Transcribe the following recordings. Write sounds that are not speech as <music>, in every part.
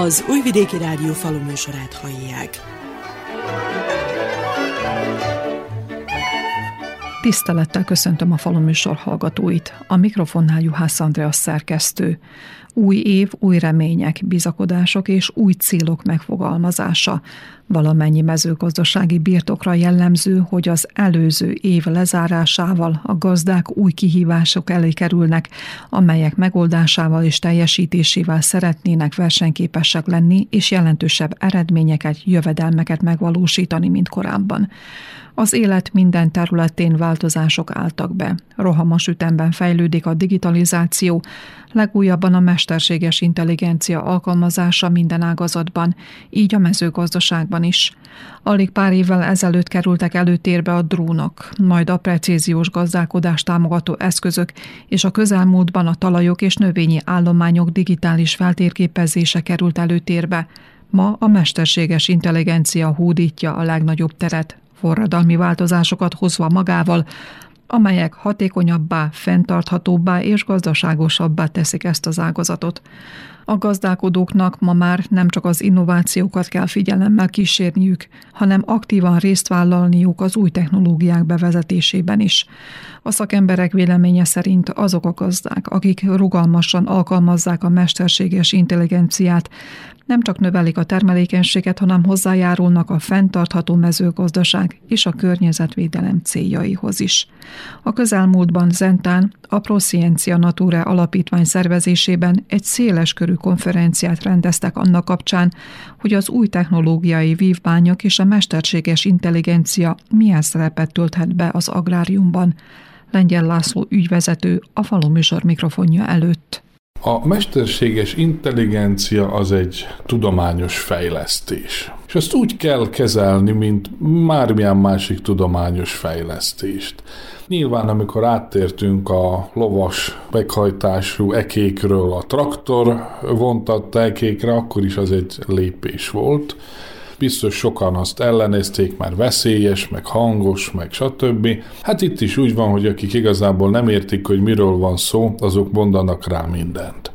Az Újvidéki Rádió faluműsorát hallják. Tisztelettel köszöntöm a faluműsor hallgatóit. A mikrofonnál Juhász Andrea szerkesztő. Új év, új remények, bizakodások és új célok megfogalmazása. Valamennyi mezőgazdasági birtokra jellemző, hogy az előző év lezárásával a gazdák új kihívások elé kerülnek, amelyek megoldásával és teljesítésével szeretnének versenyképesek lenni és jelentősebb eredményeket, jövedelmeket megvalósítani, mint korábban. Az élet minden területén változások álltak be. Rohamos ütemben fejlődik a digitalizáció, legújabban a mesterséges intelligencia alkalmazása minden ágazatban, így a mezőgazdaságban is. Alig pár évvel ezelőtt kerültek előtérbe a drónok, majd a precíziós gazdálkodást támogató eszközök, és a közelmúltban a talajok és növényi állományok digitális feltérképezése került előtérbe. Ma a mesterséges intelligencia hódítja a legnagyobb teret, forradalmi változásokat hozva magával, amelyek hatékonyabbá, fenntarthatóbbá és gazdaságosabbá teszik ezt az ágazatot. A gazdálkodóknak ma már nem csak az innovációkat kell figyelemmel kísérniük, hanem aktívan részt vállalniuk az új technológiák bevezetésében is. A szakemberek véleménye szerint azok a gazdák, akik rugalmasan alkalmazzák a mesterséges intelligenciát, nem csak növelik a termelékenységet, hanem hozzájárulnak a fenntartható mezőgazdaság és a környezetvédelem céljaihoz is. A közelmúltban Zentán a Prosciencia Nature alapítvány szervezésében egy széles körű konferenciát rendeztek annak kapcsán, hogy az új technológiai vívmányok és a mesterséges intelligencia milyen szerepet tölthet be az agráriumban. Lengyel László ügyvezető a faluműsor mikrofonja előtt. A mesterséges intelligencia az egy tudományos fejlesztés. És ezt úgy kell kezelni, mint mármilyen másik tudományos fejlesztést. Nyilván, amikor áttértünk a lovas meghajtású ekékről a traktor vontatta ekékre, akkor is az egy lépés volt biztos sokan azt ellenezték, már veszélyes, meg hangos, meg stb. Hát itt is úgy van, hogy akik igazából nem értik, hogy miről van szó, azok mondanak rá mindent.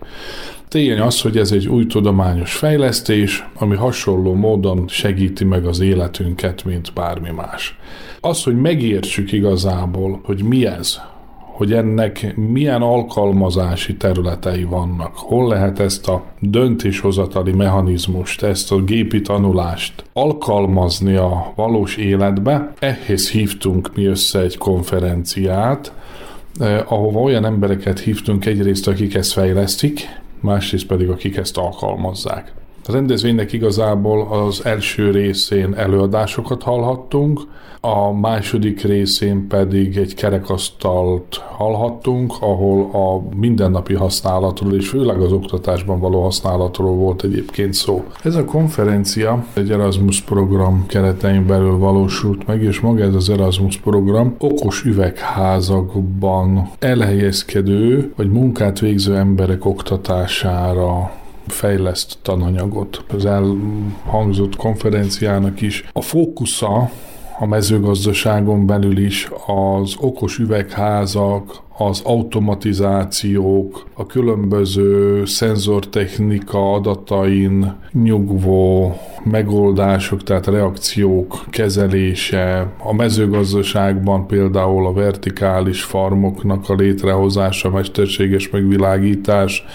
Tény az, hogy ez egy új tudományos fejlesztés, ami hasonló módon segíti meg az életünket, mint bármi más. Az, hogy megértsük igazából, hogy mi ez, hogy ennek milyen alkalmazási területei vannak, hol lehet ezt a döntéshozatali mechanizmust, ezt a gépi tanulást alkalmazni a valós életbe. Ehhez hívtunk mi össze egy konferenciát, eh, ahova olyan embereket hívtunk egyrészt, akik ezt fejlesztik, másrészt pedig akik ezt alkalmazzák. A rendezvénynek igazából az első részén előadásokat hallhattunk, a második részén pedig egy kerekasztalt hallhattunk, ahol a mindennapi használatról és főleg az oktatásban való használatról volt egyébként szó. Ez a konferencia egy Erasmus program keretein belül valósult meg, és maga ez az Erasmus program okos üvegházakban elhelyezkedő vagy munkát végző emberek oktatására fejleszt tananyagot. Az elhangzott konferenciának is a fókusza a mezőgazdaságon belül is az okos üvegházak, az automatizációk, a különböző szenzortechnika adatain nyugvó megoldások, tehát reakciók kezelése, a mezőgazdaságban például a vertikális farmoknak a létrehozása, mesterséges megvilágítás,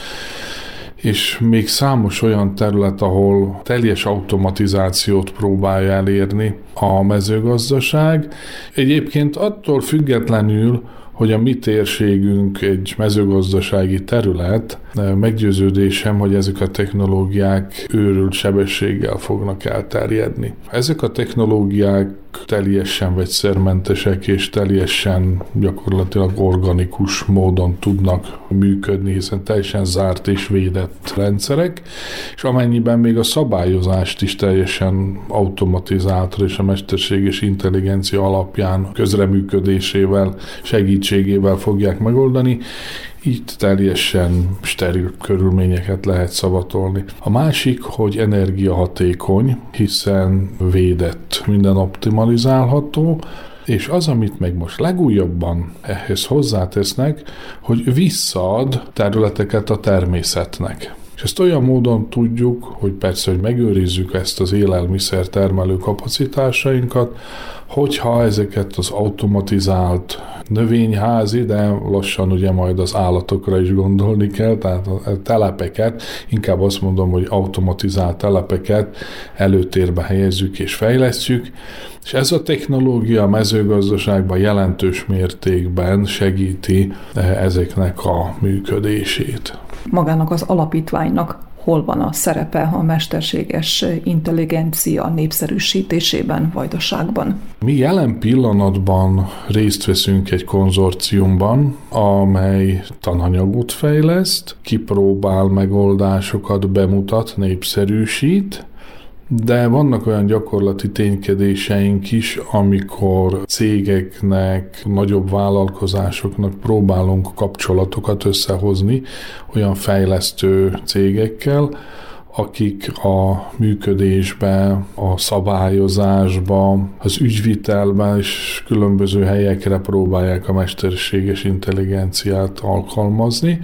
és még számos olyan terület, ahol teljes automatizációt próbálja elérni a mezőgazdaság. Egyébként attól függetlenül, hogy a mi térségünk egy mezőgazdasági terület, meggyőződésem, hogy ezek a technológiák őrült sebességgel fognak elterjedni. Ezek a technológiák teljesen vegyszermentesek és teljesen gyakorlatilag organikus módon tudnak működni, hiszen teljesen zárt és védett rendszerek, és amennyiben még a szabályozást is teljesen automatizáltra és a mesterséges intelligencia alapján közreműködésével, segítségével fogják megoldani, itt teljesen steril körülményeket lehet szavatolni. A másik, hogy energiahatékony, hiszen védett, minden optimalizálható, és az, amit meg most legújabban ehhez hozzátesznek, hogy visszaad területeket a természetnek. És ezt olyan módon tudjuk, hogy persze, hogy megőrizzük ezt az élelmiszer termelő kapacitásainkat, hogyha ezeket az automatizált növényházi, de lassan ugye majd az állatokra is gondolni kell, tehát a telepeket, inkább azt mondom, hogy automatizált telepeket előtérbe helyezzük és fejlesztjük, és ez a technológia a mezőgazdaságban jelentős mértékben segíti eh, ezeknek a működését. Magának az alapítványnak hol van a szerepe a mesterséges intelligencia népszerűsítésében, vajdaságban? Mi jelen pillanatban részt veszünk egy konzorciumban, amely tananyagot fejleszt, kipróbál megoldásokat, bemutat, népszerűsít, de vannak olyan gyakorlati ténykedéseink is, amikor cégeknek, nagyobb vállalkozásoknak próbálunk kapcsolatokat összehozni olyan fejlesztő cégekkel, akik a működésbe, a szabályozásba, az ügyvitelben és különböző helyekre próbálják a mesterséges intelligenciát alkalmazni,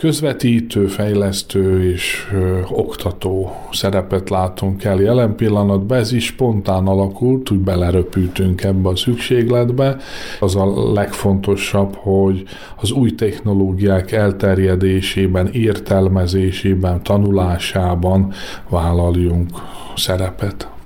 közvetítő, fejlesztő és ö, oktató szerepet látunk el jelen pillanatban. Ez is spontán alakult, úgy beleröpültünk ebbe a szükségletbe. Az a legfontosabb, hogy az új technológiák elterjedésében, értelmezésében, tanulásában vállaljunk szerepet.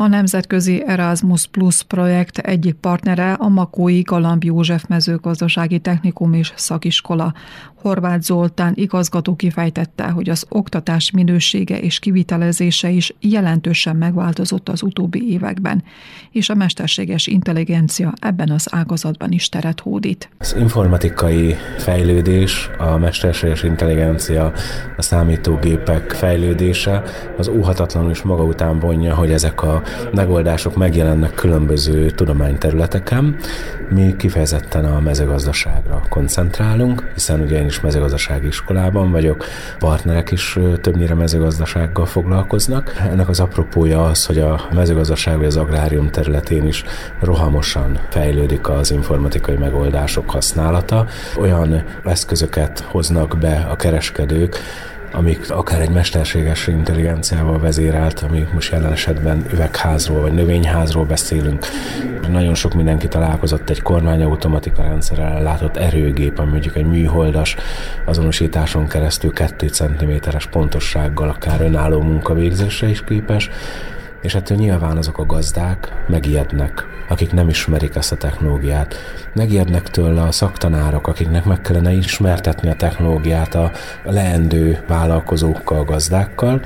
A Nemzetközi Erasmus Plus projekt egyik partnere a Makói Galamb József mezőgazdasági technikum és szakiskola. Horváth Zoltán igazgató kifejtette, hogy az oktatás minősége és kivitelezése is jelentősen megváltozott az utóbbi években, és a mesterséges intelligencia ebben az ágazatban is teret hódít. Az informatikai fejlődés, a mesterséges intelligencia, a számítógépek fejlődése az óhatatlanul is maga után vonja, hogy ezek a megoldások megjelennek különböző tudományterületeken. Mi kifejezetten a mezőgazdaságra koncentrálunk, hiszen ugye én is mezőgazdasági iskolában vagyok, partnerek is többnyire mezőgazdasággal foglalkoznak. Ennek az apropója az, hogy a mezőgazdaság vagy az agrárium területén is rohamosan fejlődik az informatikai megoldások használata. Olyan eszközöket hoznak be a kereskedők, amik akár egy mesterséges intelligenciával vezérelt, ami most jelen esetben üvegházról vagy növényházról beszélünk. Nagyon sok mindenki találkozott egy kormányautomatika rendszerrel ellátott erőgép, ami mondjuk egy műholdas azonosításon keresztül 2 cm-es pontossággal akár önálló munkavégzésre is képes, és ettől nyilván azok a gazdák megijednek, akik nem ismerik ezt a technológiát. Megijednek tőle a szaktanárok, akiknek meg kellene ismertetni a technológiát a leendő vállalkozókkal, gazdákkal,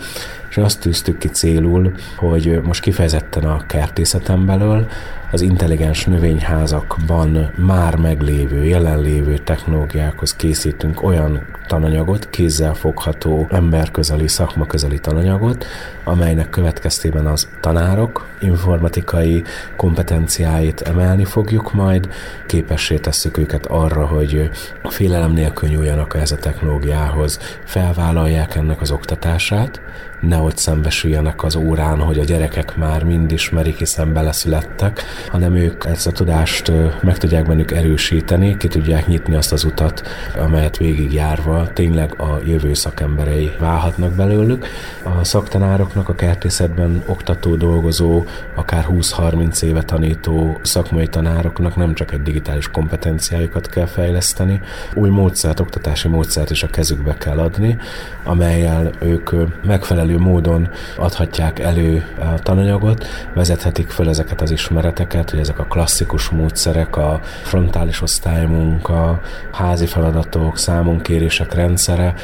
és azt tűztük ki célul, hogy most kifejezetten a kertészeten belül az intelligens növényházakban már meglévő, jelenlévő technológiákhoz készítünk olyan tananyagot, kézzel fogható, emberközeli, szakmaközeli tananyagot, amelynek következtében az tanárok informatikai kompetenciáit emelni fogjuk majd, képessé tesszük őket arra, hogy félelem nélkül nyúljanak ehhez a technológiához, felvállalják ennek az oktatását, nehogy szembesüljenek az órán, hogy a gyerekek már mind ismerik, hiszen beleszülettek, hanem ők ezt a tudást meg tudják bennük erősíteni, ki tudják nyitni azt az utat, amelyet végigjárva tényleg a jövő szakemberei válhatnak belőlük. A szaktanároknak, a kertészetben oktató, dolgozó, akár 20-30 éve tanító szakmai tanároknak nem csak egy digitális kompetenciájukat kell fejleszteni, új módszert, oktatási módszert is a kezükbe kell adni, amelyel ők megfelelő módon adhatják elő a tananyagot, vezethetik föl ezeket az ismereteket, hogy ezek a klasszikus módszerek, a frontális osztálymunka, házi feladatok, számonkérések rendszere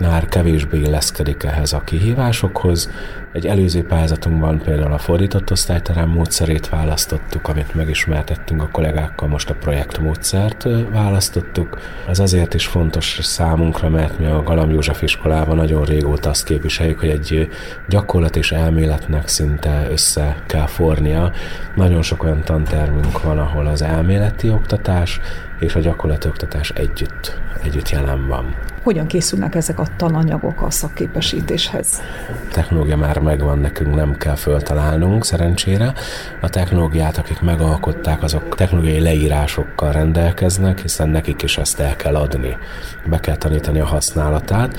már kevésbé illeszkedik ehhez a kihívásokhoz, egy előző pályázatunkban például a fordított osztályterem módszerét választottuk, amit megismertettünk a kollégákkal, most a projektmódszert választottuk. Ez azért is fontos számunkra, mert mi a Galam József iskolában nagyon régóta azt képviseljük, hogy egy gyakorlat és elméletnek szinte össze kell fornia. Nagyon sok olyan tantermünk van, ahol az elméleti oktatás és a gyakorlati oktatás együtt, együtt jelen van. Hogyan készülnek ezek a tananyagok a szakképesítéshez? A technológia már megvan, nekünk nem kell föltalálnunk, szerencsére. A technológiát, akik megalkották, azok technológiai leírásokkal rendelkeznek, hiszen nekik is ezt el kell adni. Be kell tanítani a használatát,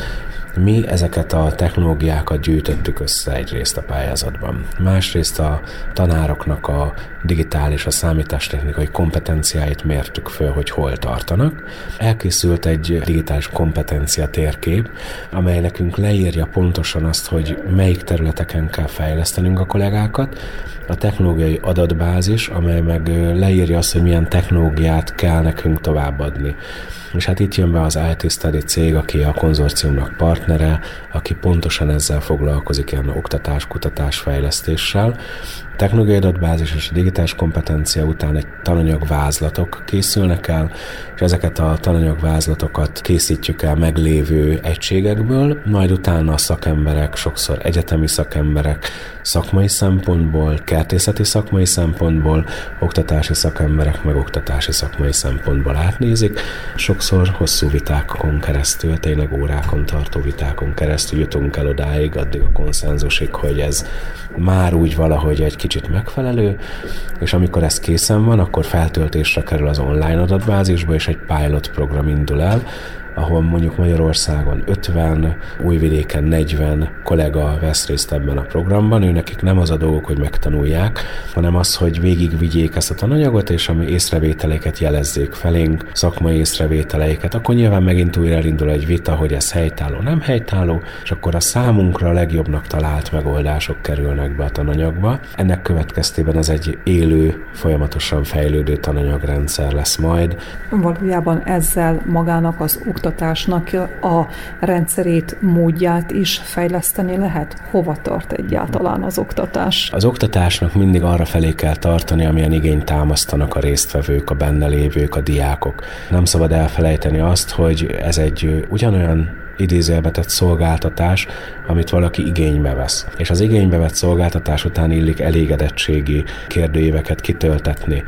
mi ezeket a technológiákat gyűjtöttük össze egyrészt a pályázatban. Másrészt a tanároknak a digitális, a számítástechnikai kompetenciáit mértük föl, hogy hol tartanak. Elkészült egy digitális kompetencia térkép, amely nekünk leírja pontosan azt, hogy melyik területeken kell fejlesztenünk a kollégákat, a technológiai adatbázis, amely meg leírja azt, hogy milyen technológiát kell nekünk továbbadni. És hát itt jön be az IT Study cég, aki a konzorciumnak partnere, aki pontosan ezzel foglalkozik, ilyen oktatás, kutatás, fejlesztéssel, technológiai adatbázis és a digitális kompetencia után egy tananyag vázlatok készülnek el, és ezeket a tananyag vázlatokat készítjük el meglévő egységekből, majd utána a szakemberek, sokszor egyetemi szakemberek szakmai szempontból, kertészeti szakmai szempontból, oktatási szakemberek meg oktatási szakmai szempontból átnézik. Sokszor hosszú vitákon keresztül, tényleg órákon tartó vitákon keresztül jutunk el odáig, addig a konszenzusig, hogy ez már úgy valahogy egy kicsit megfelelő, és amikor ez készen van, akkor feltöltésre kerül az online adatbázisba, és egy pilot program indul el, ahol mondjuk Magyarországon 50, Újvidéken 40 kollega vesz részt ebben a programban, ő nekik nem az a dolgok, hogy megtanulják, hanem az, hogy végigvigyék ezt a tananyagot, és ami észrevételeiket jelezzék felénk, szakmai észrevételeiket, akkor nyilván megint újra elindul egy vita, hogy ez helytálló, nem helytálló, és akkor a számunkra a legjobbnak talált megoldások kerülnek be a tananyagba. Ennek következtében ez egy élő, folyamatosan fejlődő tananyagrendszer lesz majd. Valójában ezzel magának az oktatás oktatásnak a rendszerét, módját is fejleszteni lehet? Hova tart egyáltalán az oktatás? Az oktatásnak mindig arra felé kell tartani, amilyen igényt támasztanak a résztvevők, a benne lévők, a diákok. Nem szabad elfelejteni azt, hogy ez egy ugyanolyan idézőjelbe tett szolgáltatás, amit valaki igénybe vesz. És az igénybe vett szolgáltatás után illik elégedettségi kérdőíveket kitöltetni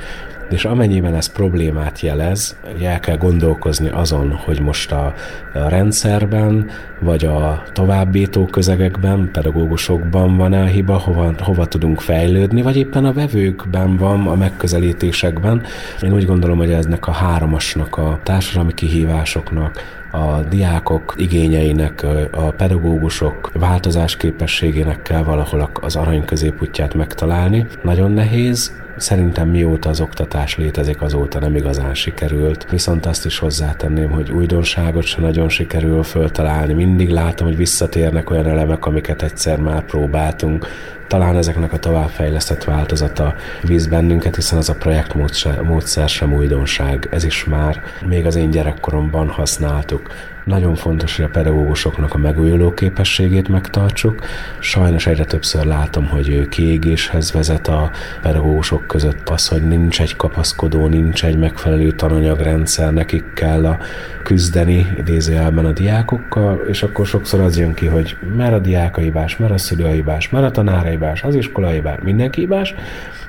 és amennyiben ez problémát jelez, el kell gondolkozni azon, hogy most a, a rendszerben, vagy a továbbító közegekben, pedagógusokban van-e hiba, hova, hova tudunk fejlődni, vagy éppen a vevőkben van, a megközelítésekben. Én úgy gondolom, hogy eznek a háromasnak, a társadalmi kihívásoknak, a diákok igényeinek, a pedagógusok változásképességének kell valahol az arany középútját megtalálni. Nagyon nehéz, Szerintem mióta az oktatás létezik, azóta nem igazán sikerült. Viszont azt is hozzátenném, hogy újdonságot se nagyon sikerül föltalálni. Mindig látom, hogy visszatérnek olyan elemek, amiket egyszer már próbáltunk. Talán ezeknek a továbbfejlesztett változata víz bennünket, hiszen az a projektmódszer sem újdonság. Ez is már még az én gyerekkoromban használtuk. Nagyon fontos, hogy a pedagógusoknak a megújuló képességét megtartsuk. Sajnos egyre többször látom, hogy kiégéshez vezet a pedagógusok között az, hogy nincs egy kapaszkodó, nincs egy megfelelő tananyagrendszer, nekik kell a küzdeni idézőjelben a diákokkal, és akkor sokszor az jön ki, hogy mer a diák a hibás, mer a szülő a hibás, mer a tanár hibás, az iskola hibás, mindenki hibás,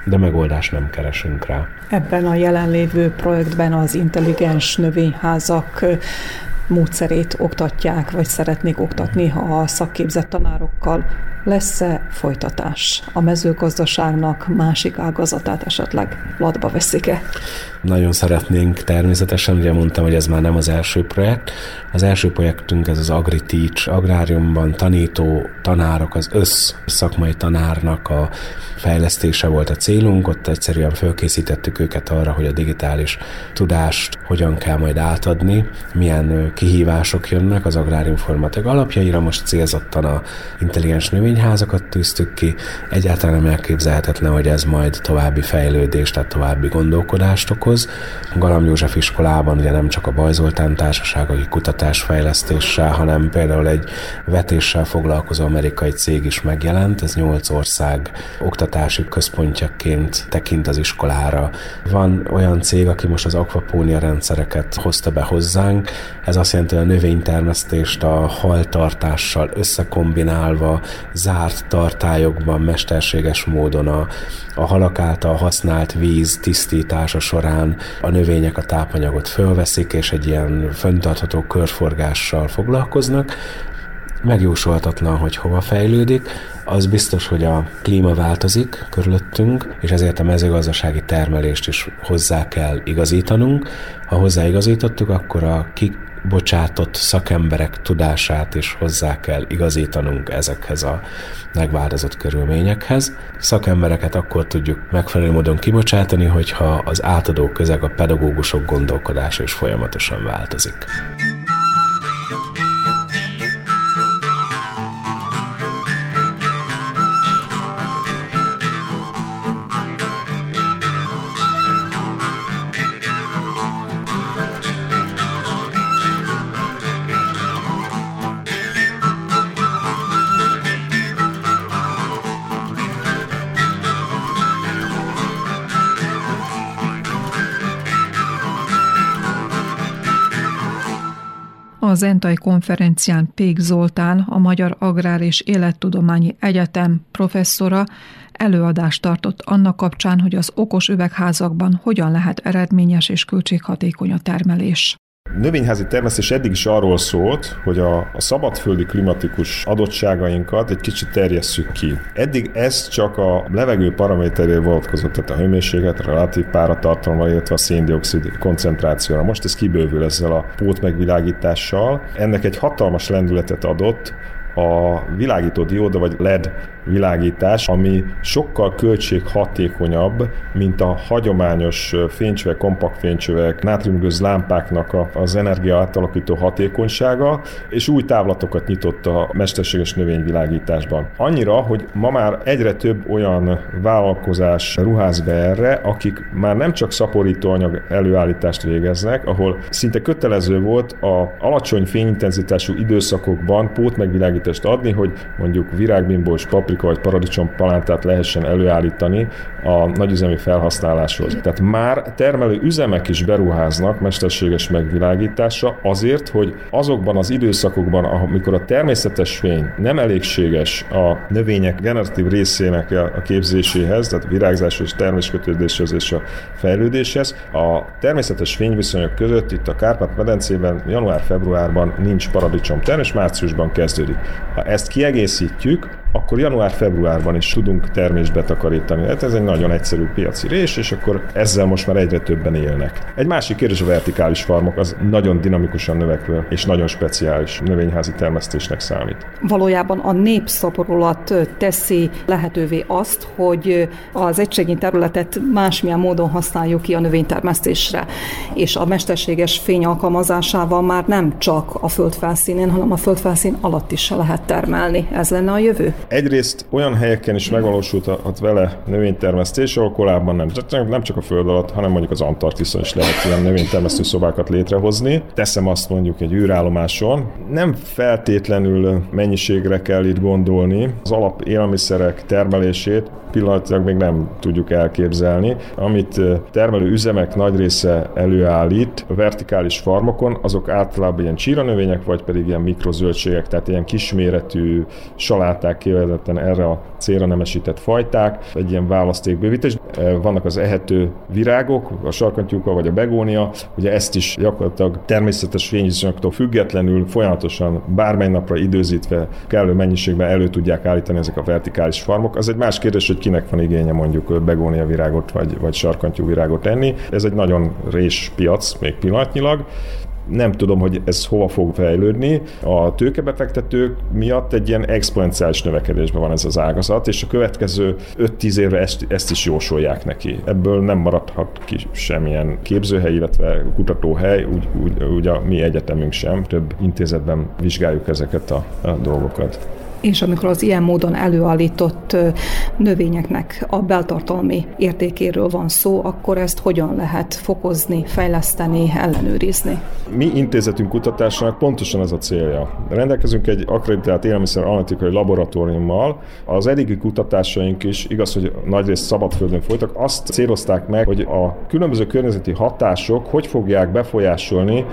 de megoldást nem keresünk rá. Ebben a jelenlévő projektben az intelligens növényházak módszerét oktatják, vagy szeretnék oktatni a szakképzett tanárokkal. Lesz-e folytatás? A mezőgazdaságnak másik ágazatát esetleg latba veszik-e? Nagyon szeretnénk természetesen, ugye mondtam, hogy ez már nem az első projekt. Az első projektünk ez az AgriTeach, agráriumban tanító tanárok, az össz szakmai tanárnak a fejlesztése volt a célunk, ott egyszerűen fölkészítettük őket arra, hogy a digitális tudást hogyan kell majd átadni, milyen kihívások jönnek az agrárinformatik alapjaira, most célzottan a intelligens növényházakat tűztük ki, egyáltalán nem elképzelhetetlen, hogy ez majd további fejlődést, tehát további gondolkodást okoz. Galam József iskolában ugye nem csak a Bajzoltán társaságai kutatásfejlesztéssel, hanem például egy vetéssel foglalkozó amerikai cég is megjelent, ez nyolc ország oktatás oktatási központjaként tekint az iskolára. Van olyan cég, aki most az akvapónia rendszereket hozta be hozzánk, ez azt jelenti, hogy a növénytermesztést a haltartással összekombinálva, zárt tartályokban, mesterséges módon a, a halak által használt víz tisztítása során a növények a tápanyagot fölveszik, és egy ilyen föntartható körforgással foglalkoznak, megjósolhatatlan, hogy hova fejlődik. Az biztos, hogy a klíma változik körülöttünk, és ezért a mezőgazdasági termelést is hozzá kell igazítanunk. Ha hozzáigazítottuk, akkor a kibocsátott szakemberek tudását is hozzá kell igazítanunk ezekhez a megváltozott körülményekhez. Szakembereket akkor tudjuk megfelelő módon kibocsátani, hogyha az átadó közeg, a pedagógusok gondolkodása is folyamatosan változik. Az Entai konferencián Pék Zoltán, a Magyar Agrár és Élettudományi Egyetem professzora előadást tartott annak kapcsán, hogy az okos üvegházakban hogyan lehet eredményes és költséghatékony a termelés növényházi termesztés eddig is arról szólt, hogy a, a szabadföldi klimatikus adottságainkat egy kicsit terjesszük ki. Eddig ez csak a levegő paraméterére vonatkozott, tehát a hőmérséklet, a relatív páratartalommal, illetve a széndiokszid koncentrációra. Most ez kibővül ezzel a pótmegvilágítással. Ennek egy hatalmas lendületet adott a világító dióda vagy LED világítás, ami sokkal költséghatékonyabb, mint a hagyományos fénycsövek, kompakt fénycsövek, nátriumgőz lámpáknak az energia átalakító hatékonysága, és új távlatokat nyitott a mesterséges növényvilágításban. Annyira, hogy ma már egyre több olyan vállalkozás ruház be erre, akik már nem csak szaporítóanyag előállítást végeznek, ahol szinte kötelező volt a alacsony fényintenzitású időszakokban pótmegvilágítást adni, hogy mondjuk virágbimbós, paprika vagy paradicsom palántát lehessen előállítani a nagyüzemi felhasználáshoz. Tehát már termelő üzemek is beruháznak mesterséges megvilágításra azért, hogy azokban az időszakokban, amikor a természetes fény nem elégséges a növények generatív részének a képzéséhez, tehát virágzás és terméskötődéshez és a fejlődéshez, a természetes fényviszonyok között itt a Kárpát-medencében január-februárban nincs paradicsom termés, márciusban kezdődik. Ha ezt kiegészítjük, akkor január-februárban is tudunk termést betakarítani. Hát ez egy nagyon egyszerű piaci rés, és akkor ezzel most már egyre többen élnek. Egy másik kérdés a vertikális farmok, az nagyon dinamikusan növekvő és nagyon speciális növényházi termesztésnek számít. Valójában a népszaporulat teszi lehetővé azt, hogy az egységi területet másmilyen módon használjuk ki a növénytermesztésre, és a mesterséges fény alkalmazásával már nem csak a földfelszínén, hanem a földfelszín alatt is lehet termelni. Ez lenne a jövő? Egyrészt olyan helyeken is megvalósulhat vele növénytermesztés, ahol korábban nem, nem csak a föld alatt, hanem mondjuk az Antarktiszon is lehet ilyen növénytermesztő szobákat létrehozni. Teszem azt mondjuk egy űrállomáson. Nem feltétlenül mennyiségre kell itt gondolni. Az alap élelmiszerek termelését pillanatilag még nem tudjuk elképzelni. Amit termelő üzemek nagy része előállít a vertikális farmokon, azok általában ilyen csíranövények, vagy pedig ilyen mikrozöldségek, tehát ilyen kisméretű saláták, kifejezetten erre a célra nemesített fajták, egy ilyen választékbővítés. Vannak az ehető virágok, a sarkantyúka vagy a begónia, ugye ezt is gyakorlatilag természetes fényviszonyoktól függetlenül folyamatosan bármely napra időzítve kellő mennyiségben elő tudják állítani ezek a vertikális farmok. Az egy más kérdés, hogy kinek van igénye mondjuk begónia virágot vagy, vagy sarkantyú virágot enni. Ez egy nagyon rés piac még pillanatnyilag, nem tudom, hogy ez hova fog fejlődni. A tőkebefektetők miatt egy ilyen exponenciális növekedésben van ez az ágazat, és a következő 5-10 évre ezt, ezt is jósolják neki. Ebből nem maradhat ki semmilyen képzőhely, illetve kutatóhely, úgy, úgy, úgy a mi egyetemünk sem. Több intézetben vizsgáljuk ezeket a, a dolgokat és amikor az ilyen módon előállított növényeknek a beltartalmi értékéről van szó, akkor ezt hogyan lehet fokozni, fejleszteni, ellenőrizni? Mi intézetünk kutatásának pontosan ez a célja. Rendelkezünk egy akreditált élelmiszer analitikai laboratóriummal. Az eddigi kutatásaink is, igaz, hogy nagyrészt szabadföldön folytak, azt célozták meg, hogy a különböző környezeti hatások hogy fogják befolyásolni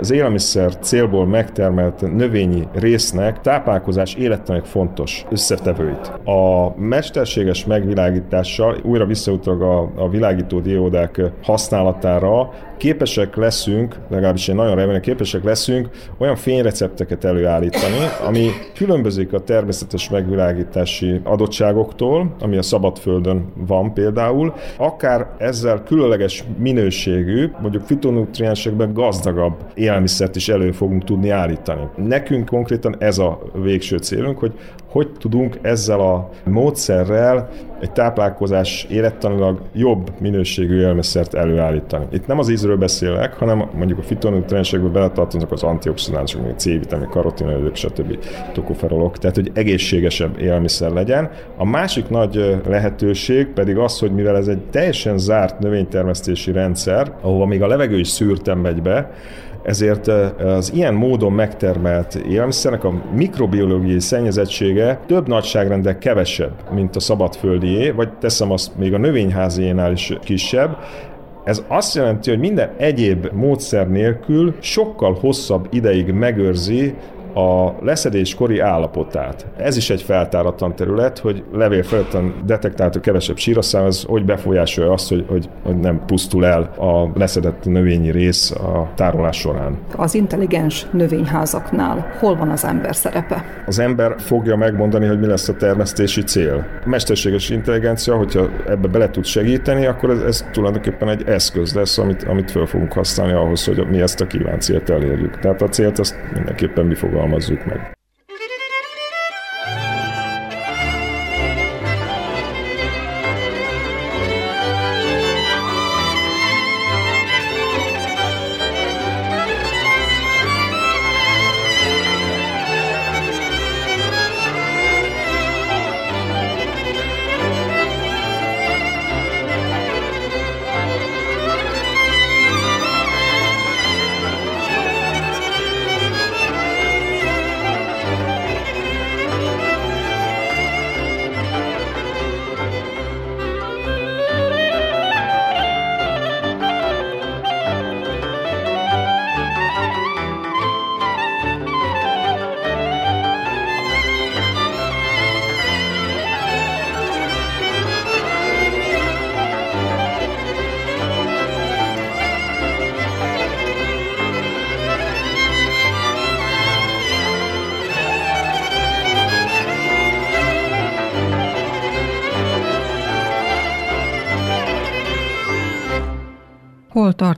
az élelmiszer célból megtermelt növényi résznek táplálkozás életlenek fontos összetevőit. A mesterséges megvilágítással, újra visszautalok a, a világító diódák használatára, képesek leszünk, legalábbis én nagyon remélem, képesek leszünk olyan fényrecepteket előállítani, ami különbözik a természetes megvilágítási adottságoktól, ami a szabadföldön van például, akár ezzel különleges minőségű, mondjuk fitonutriensekben gazdagabb élelmiszert is elő fogunk tudni állítani. Nekünk konkrétan ez a végső célunk, hogy hogy tudunk ezzel a módszerrel egy táplálkozás élettanilag jobb minőségű élelmiszert előállítani. Itt nem az ízről beszélek, hanem mondjuk a fitonutriensekből beletartoznak az antioxidánsok, mint C-vitamin, karotinoidok, stb. tokoferolok, tehát hogy egészségesebb élelmiszer legyen. A másik nagy lehetőség pedig az, hogy mivel ez egy teljesen zárt növénytermesztési rendszer, ahova még a levegő is szűrtem megy be, ezért az ilyen módon megtermelt élelmiszernek a mikrobiológiai szennyezettsége több nagyságrendel kevesebb, mint a szabadföldié, vagy teszem azt még a növényháziénál is kisebb, ez azt jelenti, hogy minden egyéb módszer nélkül sokkal hosszabb ideig megőrzi a leszedéskori állapotát. Ez is egy feltáratlan terület, hogy levél felületen detektálható kevesebb síraszám, az hogy befolyásolja azt, hogy, hogy, hogy nem pusztul el a leszedett növényi rész a tárolás során. Az intelligens növényházaknál hol van az ember szerepe? Az ember fogja megmondani, hogy mi lesz a termesztési cél. A mesterséges intelligencia, hogyha ebbe bele tud segíteni, akkor ez, ez tulajdonképpen egy eszköz lesz, amit, amit fel fogunk használni ahhoz, hogy mi ezt a kívánt célt elérjük. Tehát a célt azt mindenképpen mi fogunk համազուգման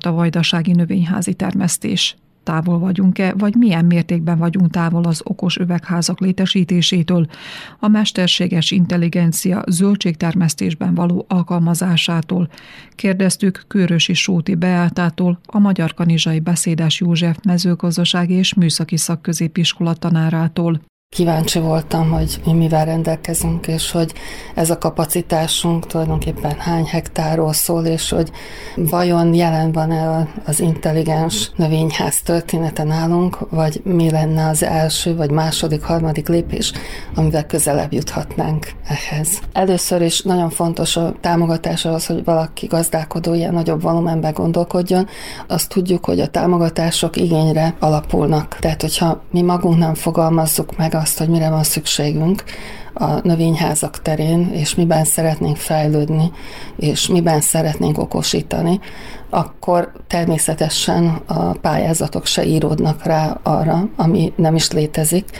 a vajdasági növényházi termesztés? Távol vagyunk-e, vagy milyen mértékben vagyunk távol az okos üvegházak létesítésétől, a mesterséges intelligencia zöldségtermesztésben való alkalmazásától? Kérdeztük Kőrösi Sóti Beátától, a Magyar Kanizsai Beszédes József mezőgazdasági és műszaki szakközépiskola tanárától. Kíváncsi voltam, hogy mi mivel rendelkezünk, és hogy ez a kapacitásunk tulajdonképpen hány hektárról szól, és hogy vajon jelen van-e az intelligens növényház története nálunk, vagy mi lenne az első, vagy második, harmadik lépés, amivel közelebb juthatnánk ehhez. Először is nagyon fontos a támogatás az, hogy valaki gazdálkodó ilyen nagyobb volumenben gondolkodjon. Azt tudjuk, hogy a támogatások igényre alapulnak. Tehát, hogyha mi magunk nem fogalmazzuk meg azt, hogy mire van szükségünk a növényházak terén, és miben szeretnénk fejlődni, és miben szeretnénk okosítani, akkor természetesen a pályázatok se íródnak rá arra, ami nem is létezik.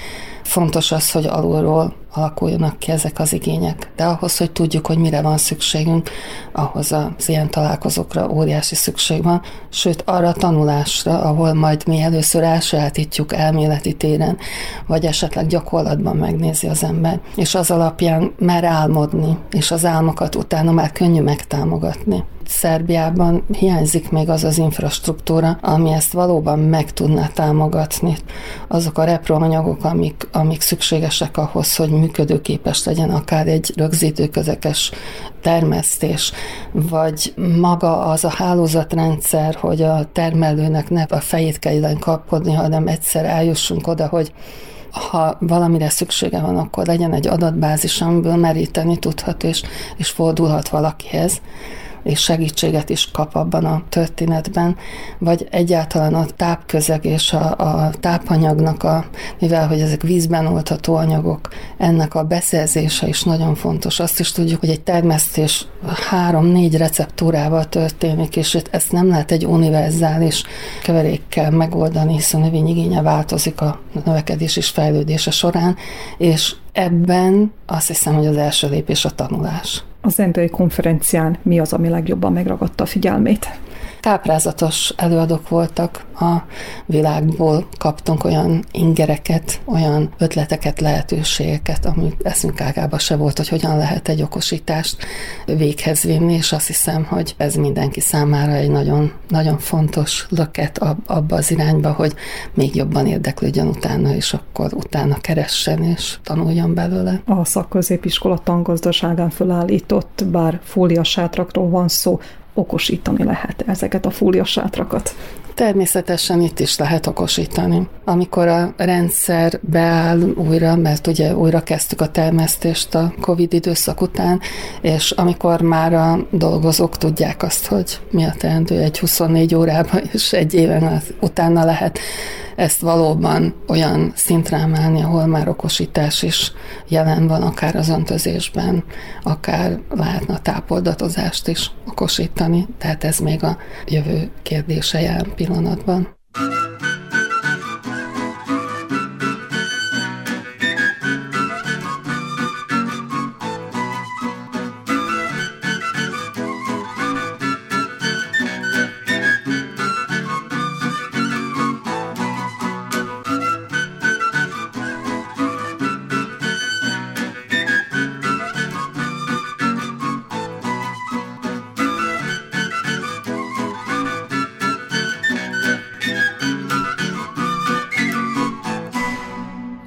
Fontos az, hogy alulról alakuljanak ki ezek az igények. De ahhoz, hogy tudjuk, hogy mire van szükségünk, ahhoz az ilyen találkozókra óriási szükség van, sőt arra a tanulásra, ahol majd mi először elsajátítjuk elméleti téren, vagy esetleg gyakorlatban megnézi az ember, és az alapján mer álmodni, és az álmokat utána már könnyű megtámogatni. Szerbiában hiányzik még az az infrastruktúra, ami ezt valóban meg tudná támogatni. Azok a reproanyagok, amik, amik szükségesek ahhoz, hogy működőképes legyen akár egy rögzítőközekes termesztés, vagy maga az a hálózatrendszer, hogy a termelőnek ne a fejét kelljen kapkodni, hanem egyszer eljussunk oda, hogy ha valamire szüksége van, akkor legyen egy adatbázis, amiből meríteni tudhat, és, és fordulhat valakihez és segítséget is kap abban a történetben, vagy egyáltalán a tápközeg és a, a tápanyagnak, a, mivel hogy ezek vízben oldható anyagok, ennek a beszerzése is nagyon fontos. Azt is tudjuk, hogy egy termesztés három-négy receptúrával történik, és ezt nem lehet egy univerzális keverékkel megoldani, hiszen a növényigénye változik a növekedés és fejlődése során, és ebben azt hiszem, hogy az első lépés a tanulás az emberi konferencián mi az, ami legjobban megragadta a figyelmét? Táprázatos előadók voltak a világból, kaptunk olyan ingereket, olyan ötleteket, lehetőségeket, ami eszünk ágába se volt, hogy hogyan lehet egy okosítást véghez vinni, és azt hiszem, hogy ez mindenki számára egy nagyon, nagyon fontos löket abba az irányba, hogy még jobban érdeklődjön utána, és akkor utána keressen és tanuljon belőle. A szakközépiskola tangazdaságán felállított, bár fóliasátrakról van szó, okosítani lehet ezeket a fóliasátrakat. Természetesen itt is lehet okosítani. Amikor a rendszer beáll újra, mert ugye újra kezdtük a termesztést a Covid időszak után, és amikor már a dolgozók tudják azt, hogy mi a teendő egy 24 órában, <laughs> és egy éven utána lehet ezt valóban olyan szintre emelni, ahol már okosítás is jelen van, akár az öntözésben, akár lehetne a tápoldatozást is okosítani, tehát ez még a jövő kérdése jelen pillanatban.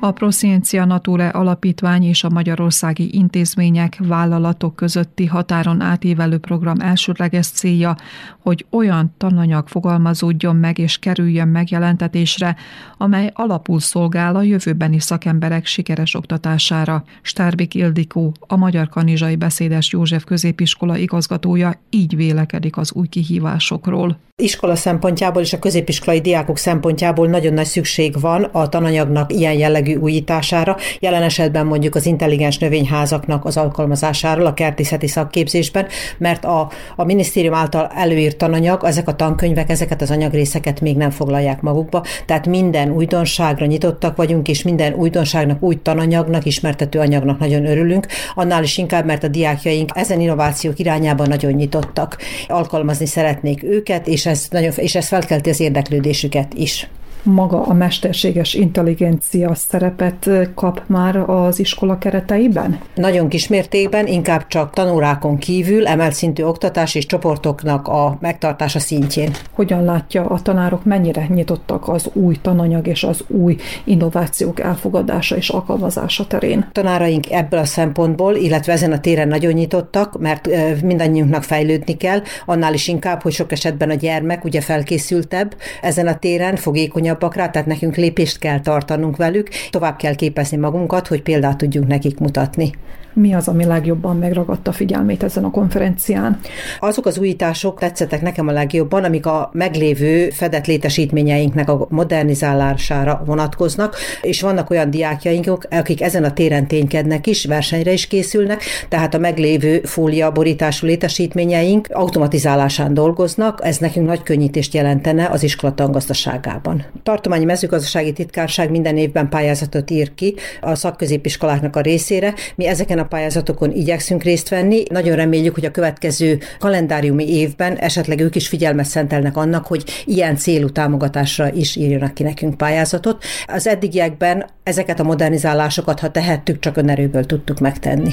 A Prosciencia Nature Alapítvány és a magyarországi intézmények, vállalatok közötti határon átívelő program elsődleges célja, hogy olyan tananyag fogalmazódjon meg és kerüljön megjelentetésre, amely alapul szolgál a jövőbeni szakemberek sikeres oktatására. Stárbik Ildikó, a Magyar Kanizsai Beszédes József Középiskola igazgatója így vélekedik az új kihívásokról. Iskola szempontjából és a középiskolai diákok szempontjából nagyon nagy szükség van a tananyagnak ilyen jellegű újítására, jelen esetben mondjuk az intelligens növényházaknak az alkalmazásáról a kertészeti szakképzésben, mert a, a minisztérium által előírt tananyag, ezek a tankönyvek, ezeket az anyagrészeket még nem foglalják magukba, tehát minden újdonságra nyitottak vagyunk, és minden újdonságnak, új tananyagnak, ismertető anyagnak nagyon örülünk, annál is inkább, mert a diákjaink ezen innovációk irányában nagyon nyitottak. Alkalmazni szeretnék őket, és ez, nagyon, és ez felkelti az érdeklődésüket is maga a mesterséges intelligencia szerepet kap már az iskola kereteiben? Nagyon kis mértékben, inkább csak tanórákon kívül emelt szintű oktatás és csoportoknak a megtartása szintjén. Hogyan látja a tanárok, mennyire nyitottak az új tananyag és az új innovációk elfogadása és alkalmazása terén? Tanáraink ebből a szempontból, illetve ezen a téren nagyon nyitottak, mert mindannyiunknak fejlődni kell, annál is inkább, hogy sok esetben a gyermek ugye felkészültebb ezen a téren, fogékonyabb komolyabbak rá, tehát nekünk lépést kell tartanunk velük, tovább kell képezni magunkat, hogy példát tudjunk nekik mutatni. Mi az, ami legjobban megragadta figyelmét ezen a konferencián? Azok az újítások tetszettek nekem a legjobban, amik a meglévő fedett létesítményeinknek a modernizálására vonatkoznak, és vannak olyan diákjaink, akik ezen a téren ténykednek is, versenyre is készülnek, tehát a meglévő fólia borítású létesítményeink automatizálásán dolgoznak, ez nekünk nagy könnyítést jelentene az iskola tangazdaságában. Tartományi mezőgazdasági titkárság minden évben pályázatot ír ki a szakközépiskoláknak a részére. Mi ezeken a pályázatokon igyekszünk részt venni. Nagyon reméljük, hogy a következő kalendáriumi évben esetleg ők is figyelmet szentelnek annak, hogy ilyen célú támogatásra is írjanak ki nekünk pályázatot. Az eddigiekben ezeket a modernizálásokat, ha tehettük, csak önerőből tudtuk megtenni.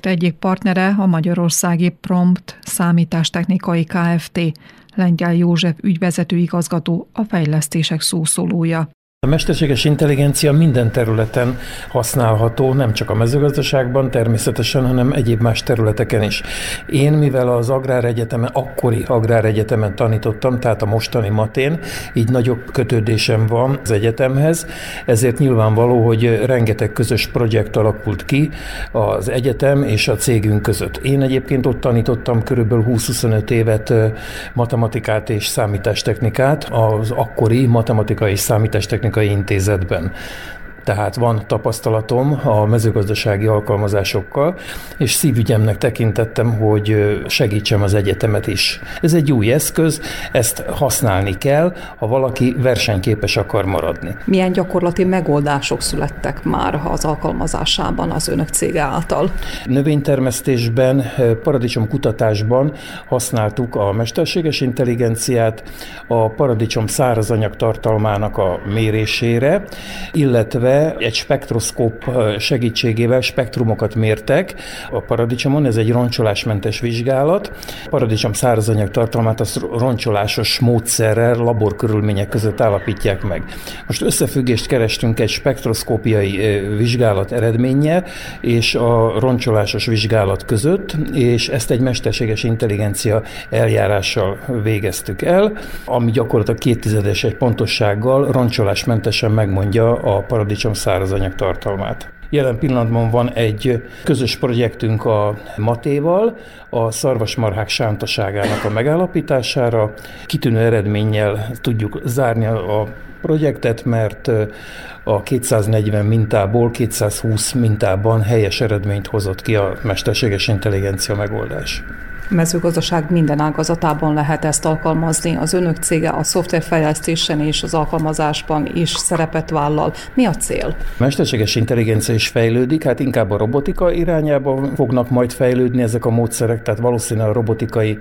Projekt egyik partnere a magyarországi Prompt Számítástechnikai Kft. Lengyel József ügyvezető igazgató, a fejlesztések szószólója. A mesterséges intelligencia minden területen használható, nem csak a mezőgazdaságban természetesen, hanem egyéb más területeken is. Én, mivel az Agráregyetemen, akkori Agráregyetemen tanítottam, tehát a mostani matén, így nagyobb kötődésem van az egyetemhez, ezért nyilvánvaló, hogy rengeteg közös projekt alakult ki az egyetem és a cégünk között. Én egyébként ott tanítottam körülbelül 20-25 évet matematikát és számítástechnikát, az akkori matematikai és számítástechnikát Technikai Intézetben tehát van tapasztalatom a mezőgazdasági alkalmazásokkal, és szívügyemnek tekintettem, hogy segítsem az egyetemet is. Ez egy új eszköz, ezt használni kell, ha valaki versenyképes akar maradni. Milyen gyakorlati megoldások születtek már az alkalmazásában az önök cége által? Növénytermesztésben, paradicsom kutatásban használtuk a mesterséges intelligenciát, a paradicsom szárazanyag tartalmának a mérésére, illetve illetve egy spektroszkóp segítségével spektrumokat mértek a paradicsomon, ez egy roncsolásmentes vizsgálat. A paradicsom szárazanyag tartalmát az roncsolásos módszerrel, laborkörülmények között állapítják meg. Most összefüggést kerestünk egy spektroszkópiai vizsgálat eredménye és a roncsolásos vizsgálat között, és ezt egy mesterséges intelligencia eljárással végeztük el, ami gyakorlatilag kéttizedes egy pontossággal roncsolásmentesen megmondja a paradicsom paradicsom szárazanyag tartalmát. Jelen pillanatban van egy közös projektünk a Matéval, a szarvasmarhák sántaságának a megállapítására. Kitűnő eredménnyel tudjuk zárni a projektet, mert a 240 mintából 220 mintában helyes eredményt hozott ki a mesterséges intelligencia megoldás mezőgazdaság minden ágazatában lehet ezt alkalmazni. Az önök cége a szoftverfejlesztésen és az alkalmazásban is szerepet vállal. Mi a cél? Mesterséges intelligencia is fejlődik, hát inkább a robotika irányába fognak majd fejlődni ezek a módszerek, tehát valószínűleg a robotikai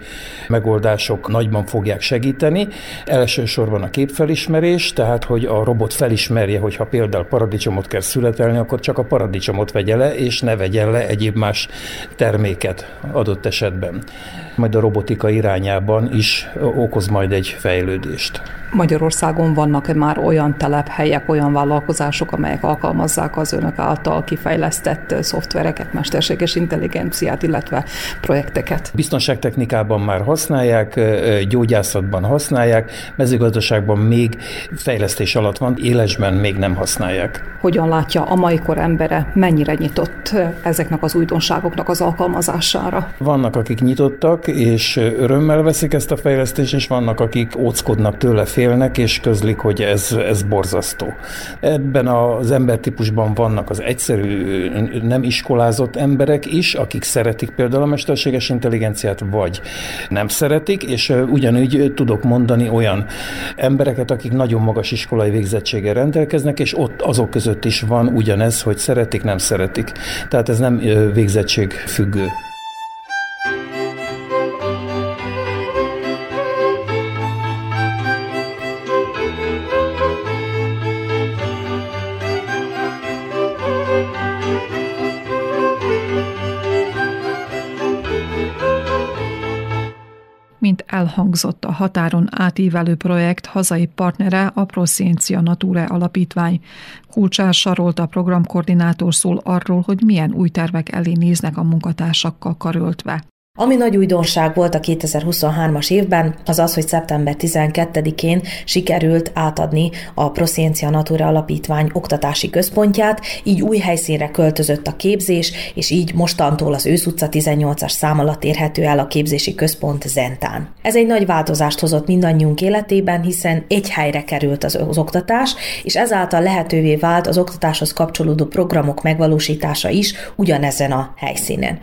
megoldások nagyban fogják segíteni. Elsősorban a képfelismerés, tehát hogy a robot felismerje, hogyha például paradicsomot kell születelni, akkor csak a paradicsomot vegye le, és ne vegyen le egyéb más terméket adott esetben. Majd a robotika irányában is okoz majd egy fejlődést. Magyarországon vannak-e már olyan telephelyek, olyan vállalkozások, amelyek alkalmazzák az önök által kifejlesztett szoftvereket, mesterséges intelligenciát, illetve projekteket? Biztonságtechnikában már használják, gyógyászatban használják, mezőgazdaságban még fejlesztés alatt van, élesben még nem használják. Hogyan látja a mai kor embere, mennyire nyitott ezeknek az újdonságoknak az alkalmazására? Vannak, akik nyitottak, és örömmel veszik ezt a fejlesztést, és vannak, akik óckodnak tőle, félnek, és közlik, hogy ez, ez borzasztó. Ebben az embertípusban vannak az egyszerű, nem iskolázott emberek is, akik szeretik például a mesterséges intelligenciát, vagy nem szeretik, és ugyanúgy tudok mondani olyan embereket, akik nagyon magas iskolai végzettséggel rendelkeznek, és ott azok között is van ugyanez, hogy szeretik, nem szeretik. Tehát ez nem végzettség függő. Mint elhangzott a határon átívelő projekt hazai partnere a Prosciencia Nature Alapítvány. Kulcsár Sarolt a programkoordinátor szól arról, hogy milyen új tervek elé néznek a munkatársakkal karöltve. Ami nagy újdonság volt a 2023-as évben, az az, hogy szeptember 12-én sikerült átadni a Prosciencia Natura Alapítvány oktatási központját, így új helyszínre költözött a képzés, és így mostantól az Ősz utca 18-as szám alatt érhető el a képzési központ Zentán. Ez egy nagy változást hozott mindannyiunk életében, hiszen egy helyre került az, az oktatás, és ezáltal lehetővé vált az oktatáshoz kapcsolódó programok megvalósítása is ugyanezen a helyszínen.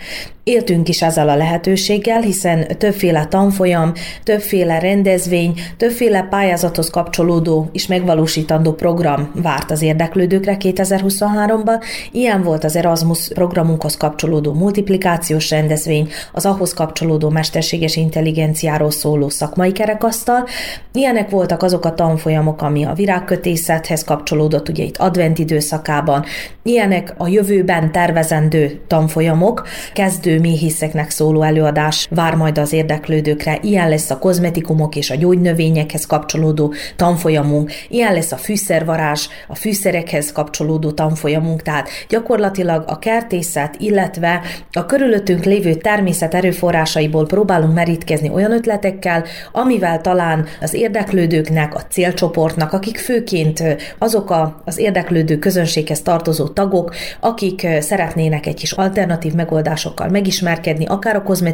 Éltünk is ezzel a lehetőséggel, hiszen többféle tanfolyam, többféle rendezvény, többféle pályázathoz kapcsolódó és megvalósítandó program várt az érdeklődőkre 2023-ban. Ilyen volt az Erasmus programunkhoz kapcsolódó multiplikációs rendezvény, az ahhoz kapcsolódó mesterséges intelligenciáról szóló szakmai kerekasztal. Ilyenek voltak azok a tanfolyamok, ami a virágkötészethez kapcsolódott, ugye itt advent időszakában. Ilyenek a jövőben tervezendő tanfolyamok, kezdő méhészeknek szóló előadás vár majd az érdeklődőkre, ilyen lesz a kozmetikumok és a gyógynövényekhez kapcsolódó tanfolyamunk, ilyen lesz a fűszervarázs, a fűszerekhez kapcsolódó tanfolyamunk, tehát gyakorlatilag a kertészet, illetve a körülöttünk lévő természet erőforrásaiból próbálunk merítkezni olyan ötletekkel, amivel talán az érdeklődőknek, a célcsoportnak, akik főként azok a, az érdeklődő közönséghez tartozó tagok, akik szeretnének egy kis alternatív megoldásokkal meg megismerkedni, akár a kozmetikumok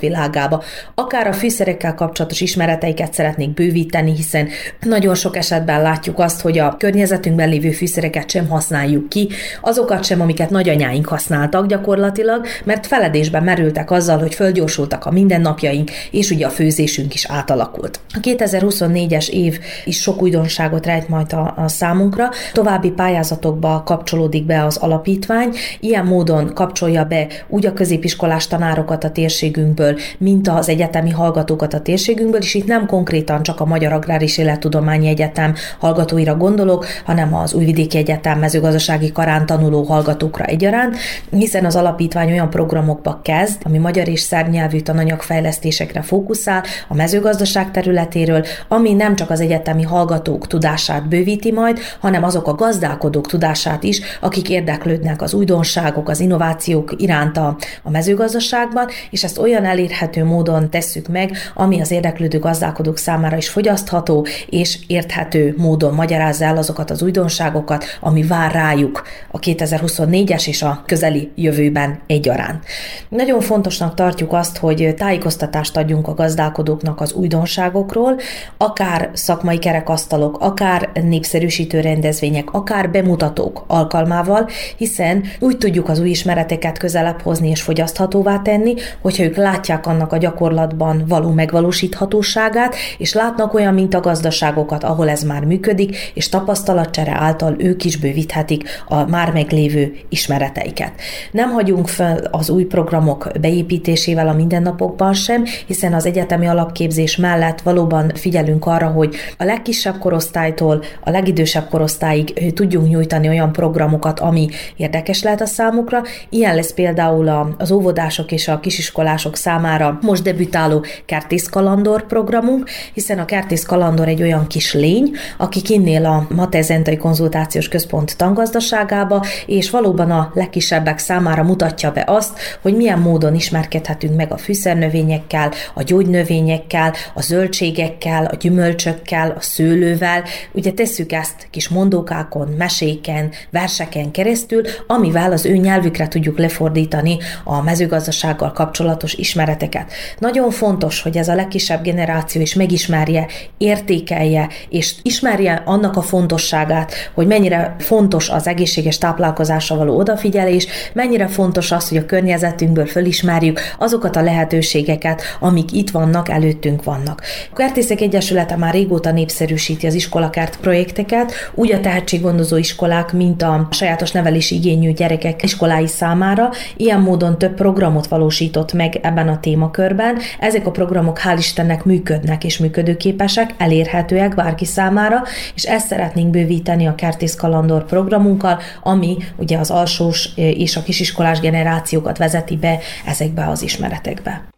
világába, akár a fűszerekkel kapcsolatos ismereteiket szeretnék bővíteni, hiszen nagyon sok esetben látjuk azt, hogy a környezetünkben lévő fűszereket sem használjuk ki, azokat sem, amiket nagyanyáink használtak gyakorlatilag, mert feledésben merültek azzal, hogy fölgyorsultak a mindennapjaink, és ugye a főzésünk is átalakult. A 2024-es év is sok újdonságot rejt majd a, a számunkra. További pályázatokba kapcsolódik be az alapítvány, ilyen módon kapcsolja be úgy a középiskolás tanárokat a térségünkből, mint az egyetemi hallgatókat a térségünkből, és itt nem konkrétan csak a Magyar Agrár és Élettudományi Egyetem hallgatóira gondolok, hanem az Újvidéki Egyetem mezőgazdasági karán tanuló hallgatókra egyaránt, hiszen az alapítvány olyan programokba kezd, ami magyar és szernyelvű tananyagfejlesztésekre fókuszál a mezőgazdaság területéről, ami nem csak az egyetemi hallgatók tudását bővíti majd, hanem azok a gazdálkodók tudását is, akik érdeklődnek az újdonságok, az innovációk iránt a, a mezőgazdaságban, és ezt olyan elérhető módon tesszük meg, ami az érdeklődő gazdálkodók számára is fogyasztható, és érthető módon magyarázza el azokat az újdonságokat, ami vár rájuk a 2024-es és a közeli jövőben egyaránt. Nagyon fontosnak tartjuk azt, hogy tájékoztatást adjunk a gazdálkodóknak az újdonságokról, akár szakmai kerekasztalok, akár népszerűsítő rendezvények, akár bemutatók alkalmával, hiszen úgy tudjuk az új ismereteket közelebb hozni és fogyaszthatóvá tenni, hogyha ők látják annak a gyakorlatban való megvalósíthatóságát, és látnak olyan mintagazdaságokat, ahol ez már működik, és tapasztalatcsere által ők is bővíthetik a már meglévő ismereteiket. Nem hagyunk fel az új programok beépítésével a mindennapokban sem, hiszen az egyetemi alapképzés mellett valóban figyelünk arra, hogy a legkisebb korosztálytól a legidősebb korosztályig tudjunk nyújtani olyan programokat, ami érdekes lehet a számukra. Ilyen lesz például az óvodások és a középiskolások számára most debütáló Kertész Kalandor programunk, hiszen a Kertész Kalandor egy olyan kis lény, aki kinnél a Matezentai Konzultációs Központ tangazdaságába, és valóban a legkisebbek számára mutatja be azt, hogy milyen módon ismerkedhetünk meg a fűszernövényekkel, a gyógynövényekkel, a zöldségekkel, a gyümölcsökkel, a szőlővel. Ugye tesszük ezt kis mondókákon, meséken, verseken keresztül, amivel az ő nyelvükre tudjuk lefordítani a mezőgazdasággal kapcsolatos ismereteket. Nagyon fontos, hogy ez a legkisebb generáció is megismerje, értékelje, és ismerje annak a fontosságát, hogy mennyire fontos az egészséges táplálkozásra való odafigyelés, mennyire fontos az, hogy a környezetünkből fölismerjük azokat a lehetőségeket, amik itt vannak, előttünk vannak. A Kertészek Egyesülete már régóta népszerűsíti az iskolakert projekteket, úgy a tehetséggondozó iskolák, mint a sajátos nevelési igényű gyerekek iskolái számára. Ilyen módon több programot valósított meg ebben a témakörben. Ezek a programok hál' Istennek működnek és működőképesek, elérhetőek bárki számára, és ezt szeretnénk bővíteni a Kertész Kalandor programunkkal, ami ugye az alsós és a kisiskolás generációkat vezeti be ezekbe az ismeretekbe.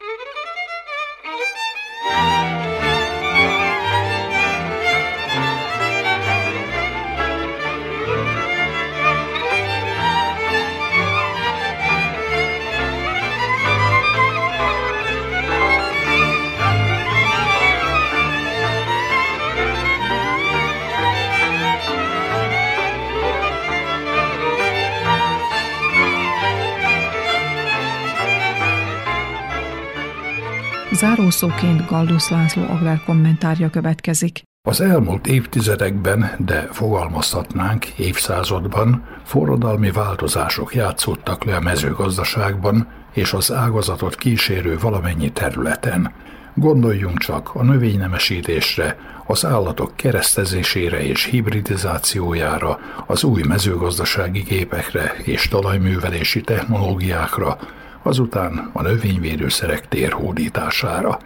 Zárószóként Galdusz László agrár kommentárja következik. Az elmúlt évtizedekben, de fogalmazhatnánk évszázadban forradalmi változások játszottak le a mezőgazdaságban és az ágazatot kísérő valamennyi területen. Gondoljunk csak a növénynemesítésre, az állatok keresztezésére és hibridizációjára, az új mezőgazdasági gépekre és talajművelési technológiákra, azután a növényvédőszerek térhódítására.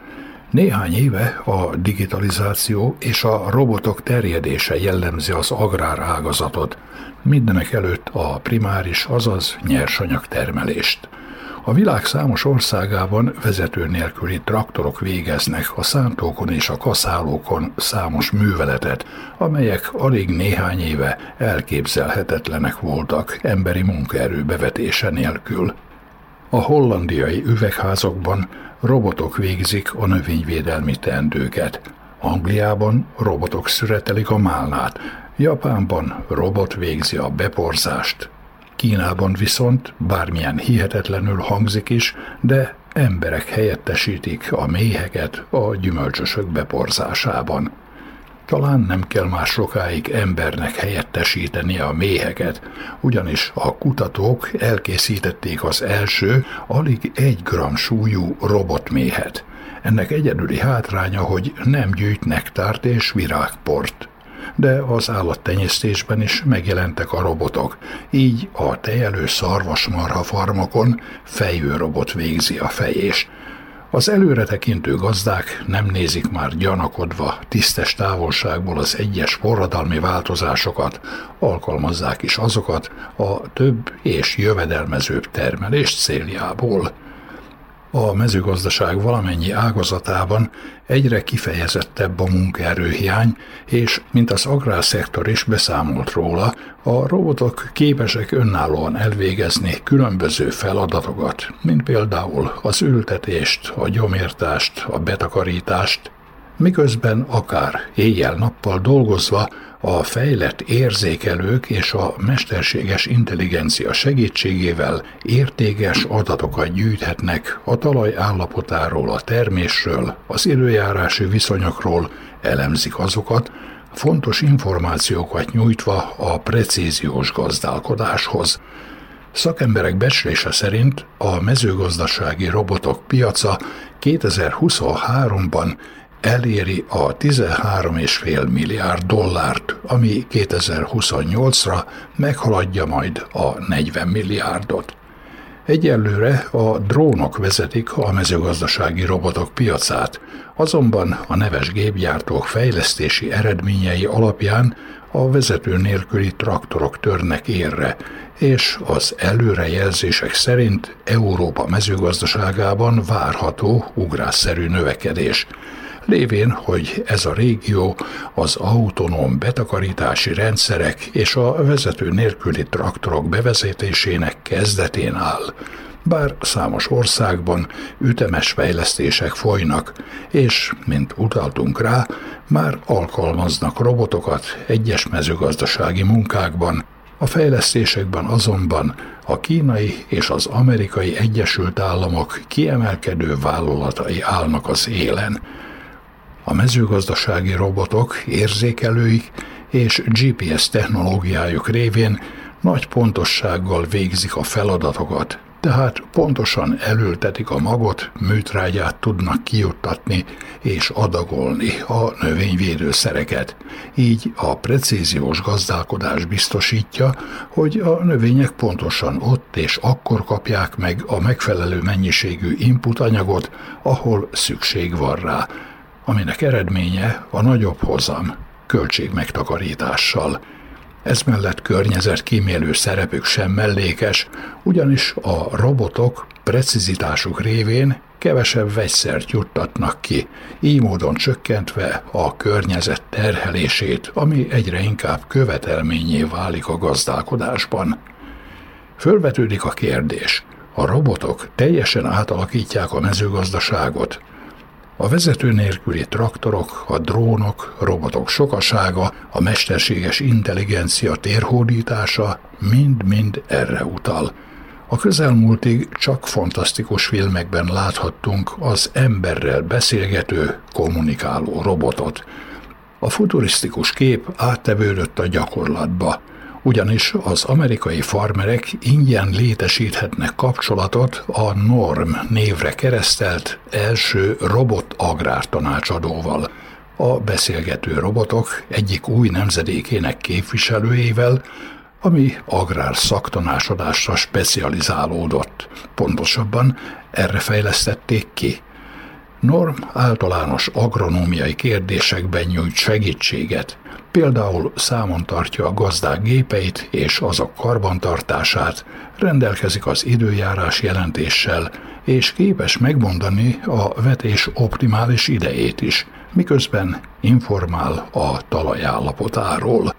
Néhány éve a digitalizáció és a robotok terjedése jellemzi az agrárágazatot, mindenek előtt a primáris, azaz nyersanyagtermelést. A világ számos országában vezető nélküli traktorok végeznek a szántókon és a kaszálókon számos műveletet, amelyek alig néhány éve elképzelhetetlenek voltak emberi munkaerő bevetése nélkül. A hollandiai üvegházakban robotok végzik a növényvédelmi teendőket. Angliában robotok szüretelik a málnát, Japánban robot végzi a beporzást. Kínában viszont, bármilyen hihetetlenül hangzik is, de emberek helyettesítik a méheket a gyümölcsösök beporzásában. Talán nem kell már sokáig embernek helyettesíteni a méheket, ugyanis a kutatók elkészítették az első, alig egy gram súlyú robotméhet. Ennek egyedüli hátránya, hogy nem gyűjt nektárt és virágport. De az állattenyésztésben is megjelentek a robotok, így a tejelő szarvasmarha farmokon fejő robot végzi a fejést. Az előretekintő gazdák nem nézik már gyanakodva tisztes távolságból az egyes forradalmi változásokat, alkalmazzák is azokat a több és jövedelmezőbb termelés céljából a mezőgazdaság valamennyi ágazatában egyre kifejezettebb a munkaerőhiány, és, mint az agrárszektor is beszámolt róla, a robotok képesek önállóan elvégezni különböző feladatokat, mint például az ültetést, a gyomírtást, a betakarítást, miközben akár éjjel-nappal dolgozva a fejlett érzékelők és a mesterséges intelligencia segítségével értékes adatokat gyűjthetnek a talaj állapotáról, a termésről, az időjárási viszonyokról, elemzik azokat, fontos információkat nyújtva a precíziós gazdálkodáshoz. Szakemberek becslése szerint a mezőgazdasági robotok piaca 2023-ban eléri a 13,5 milliárd dollárt, ami 2028-ra meghaladja majd a 40 milliárdot. Egyelőre a drónok vezetik a mezőgazdasági robotok piacát, azonban a neves gépgyártók fejlesztési eredményei alapján a vezető nélküli traktorok törnek érre, és az előrejelzések szerint Európa mezőgazdaságában várható ugrásszerű növekedés lévén, hogy ez a régió az autonóm betakarítási rendszerek és a vezető nélküli traktorok bevezetésének kezdetén áll. Bár számos országban ütemes fejlesztések folynak, és, mint utaltunk rá, már alkalmaznak robotokat egyes mezőgazdasági munkákban, a fejlesztésekben azonban a kínai és az amerikai Egyesült Államok kiemelkedő vállalatai állnak az élen. A mezőgazdasági robotok érzékelőik és GPS technológiájuk révén nagy pontossággal végzik a feladatokat, tehát pontosan elültetik a magot, műtrágyát tudnak kijuttatni és adagolni a növényvédőszereket. Így a precíziós gazdálkodás biztosítja, hogy a növények pontosan ott és akkor kapják meg a megfelelő mennyiségű input anyagot, ahol szükség van rá, aminek eredménye a nagyobb hozam, költségmegtakarítással. Ez mellett környezetkímélő szerepük sem mellékes, ugyanis a robotok precizitásuk révén kevesebb vegyszert juttatnak ki, így módon csökkentve a környezet terhelését, ami egyre inkább követelményé válik a gazdálkodásban. Fölvetődik a kérdés, a robotok teljesen átalakítják a mezőgazdaságot, a vezető nélküli traktorok, a drónok, robotok sokasága, a mesterséges intelligencia térhódítása mind-mind erre utal. A közelmúltig csak fantasztikus filmekben láthattunk az emberrel beszélgető, kommunikáló robotot. A futurisztikus kép áttevődött a gyakorlatba – ugyanis az amerikai farmerek ingyen létesíthetnek kapcsolatot a NORM névre keresztelt első robot agrártanácsadóval, a beszélgető robotok egyik új nemzedékének képviselőjével, ami agrár szaktanácsadásra specializálódott. Pontosabban erre fejlesztették ki. Norm általános agronómiai kérdésekben nyújt segítséget, Például számon tartja a gazdák gépeit és azok karbantartását, rendelkezik az időjárás jelentéssel, és képes megmondani a vetés optimális idejét is, miközben informál a talajállapotáról.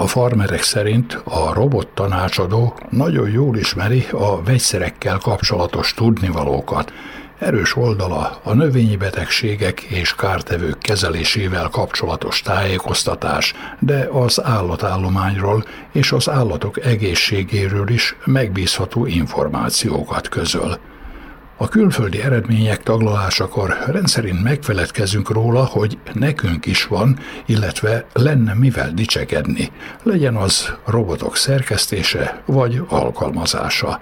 A farmerek szerint a robot tanácsadó nagyon jól ismeri a vegyszerekkel kapcsolatos tudnivalókat, Erős oldala a növényi betegségek és kártevők kezelésével kapcsolatos tájékoztatás, de az állatállományról és az állatok egészségéről is megbízható információkat közöl. A külföldi eredmények taglalásakor rendszerint megfeledkezünk róla, hogy nekünk is van, illetve lenne mivel dicsekedni, legyen az robotok szerkesztése vagy alkalmazása.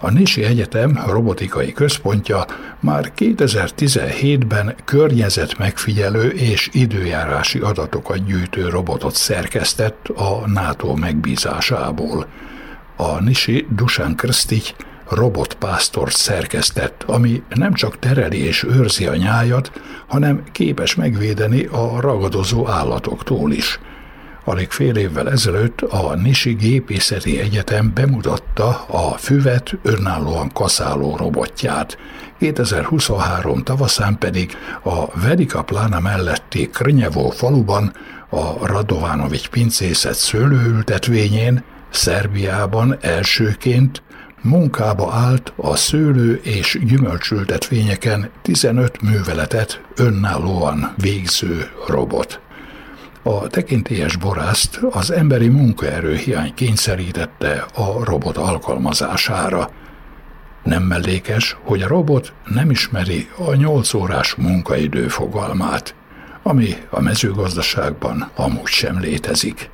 A Nisi Egyetem robotikai központja már 2017-ben környezetmegfigyelő és időjárási adatokat gyűjtő robotot szerkesztett a NATO megbízásából. A Nisi Dusan Krstich robotpásztort szerkesztett, ami nem csak tereli és őrzi a nyájat, hanem képes megvédeni a ragadozó állatoktól is – Alig fél évvel ezelőtt a Nisi Gépészeti Egyetem bemutatta a füvet önállóan kaszáló robotját. 2023 tavaszán pedig a Vedika Plána melletti Krnyevó faluban a Radovánovics pincészet szőlőültetvényén Szerbiában elsőként munkába állt a szőlő és gyümölcsültetvényeken 15 műveletet önállóan végző robot. A tekintélyes borászt az emberi munkaerőhiány kényszerítette a robot alkalmazására. Nem mellékes, hogy a robot nem ismeri a 8 órás munkaidő fogalmát, ami a mezőgazdaságban amúgy sem létezik.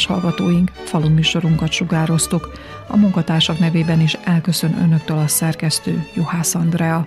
Kedves hallgatóink, falu műsorunkat sugároztuk. A munkatársak nevében is elköszön önöktől a szerkesztő Juhász Andrea.